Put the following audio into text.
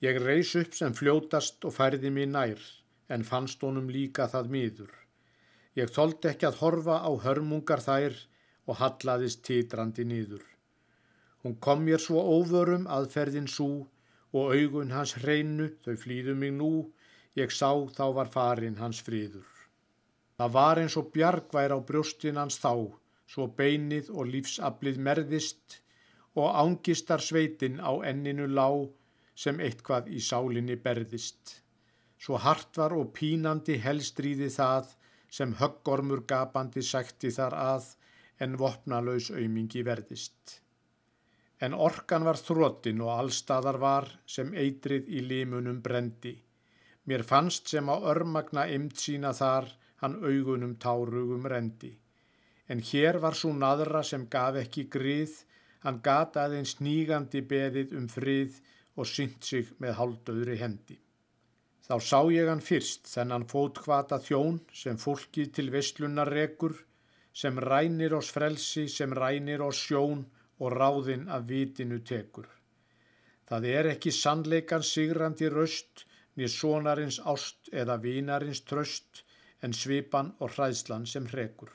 Ég reys upp sem fljótast og færði mér nær, en fannst honum líka það miður. Ég þóldi ekki að horfa á hörmungar þær og hallaðist titrandi nýður. Hún kom mér svo óvörum aðferðin sú og augun hans hreinu þau flýðu mig nú, ég sá þá var farin hans friður. Það var eins og bjargvær á brjóstin hans þá, svo beinið og lífsaflið merðist og ángistar sveitin á enninu lág sem eitthvað í sálinni berðist. Svo hart var og pínandi helstríði það sem höggormur gapandi sætti þar að en vopnalaus aumingi verðist. En orkan var þróttin og allstaðar var sem eitrið í limunum brendi. Mér fannst sem á örmagna ymt sína þar hann augunum tárugum rendi. En hér var svo naðra sem gaf ekki grið, hann gata aðeins nýgandi beðið um frið og synt sig með haldauðri hendi. Þá sá ég hann fyrst þennan fótkvata þjón sem fólkið til veslunar rekur, sem rænir ós frelsi, sem rænir ós sjón og ráðinn af vitinu tekur. Það er ekki sannleikan sigrandi röst, niður sonarins ást eða vinarins tröst, en svipan og hræðslan sem hrekur.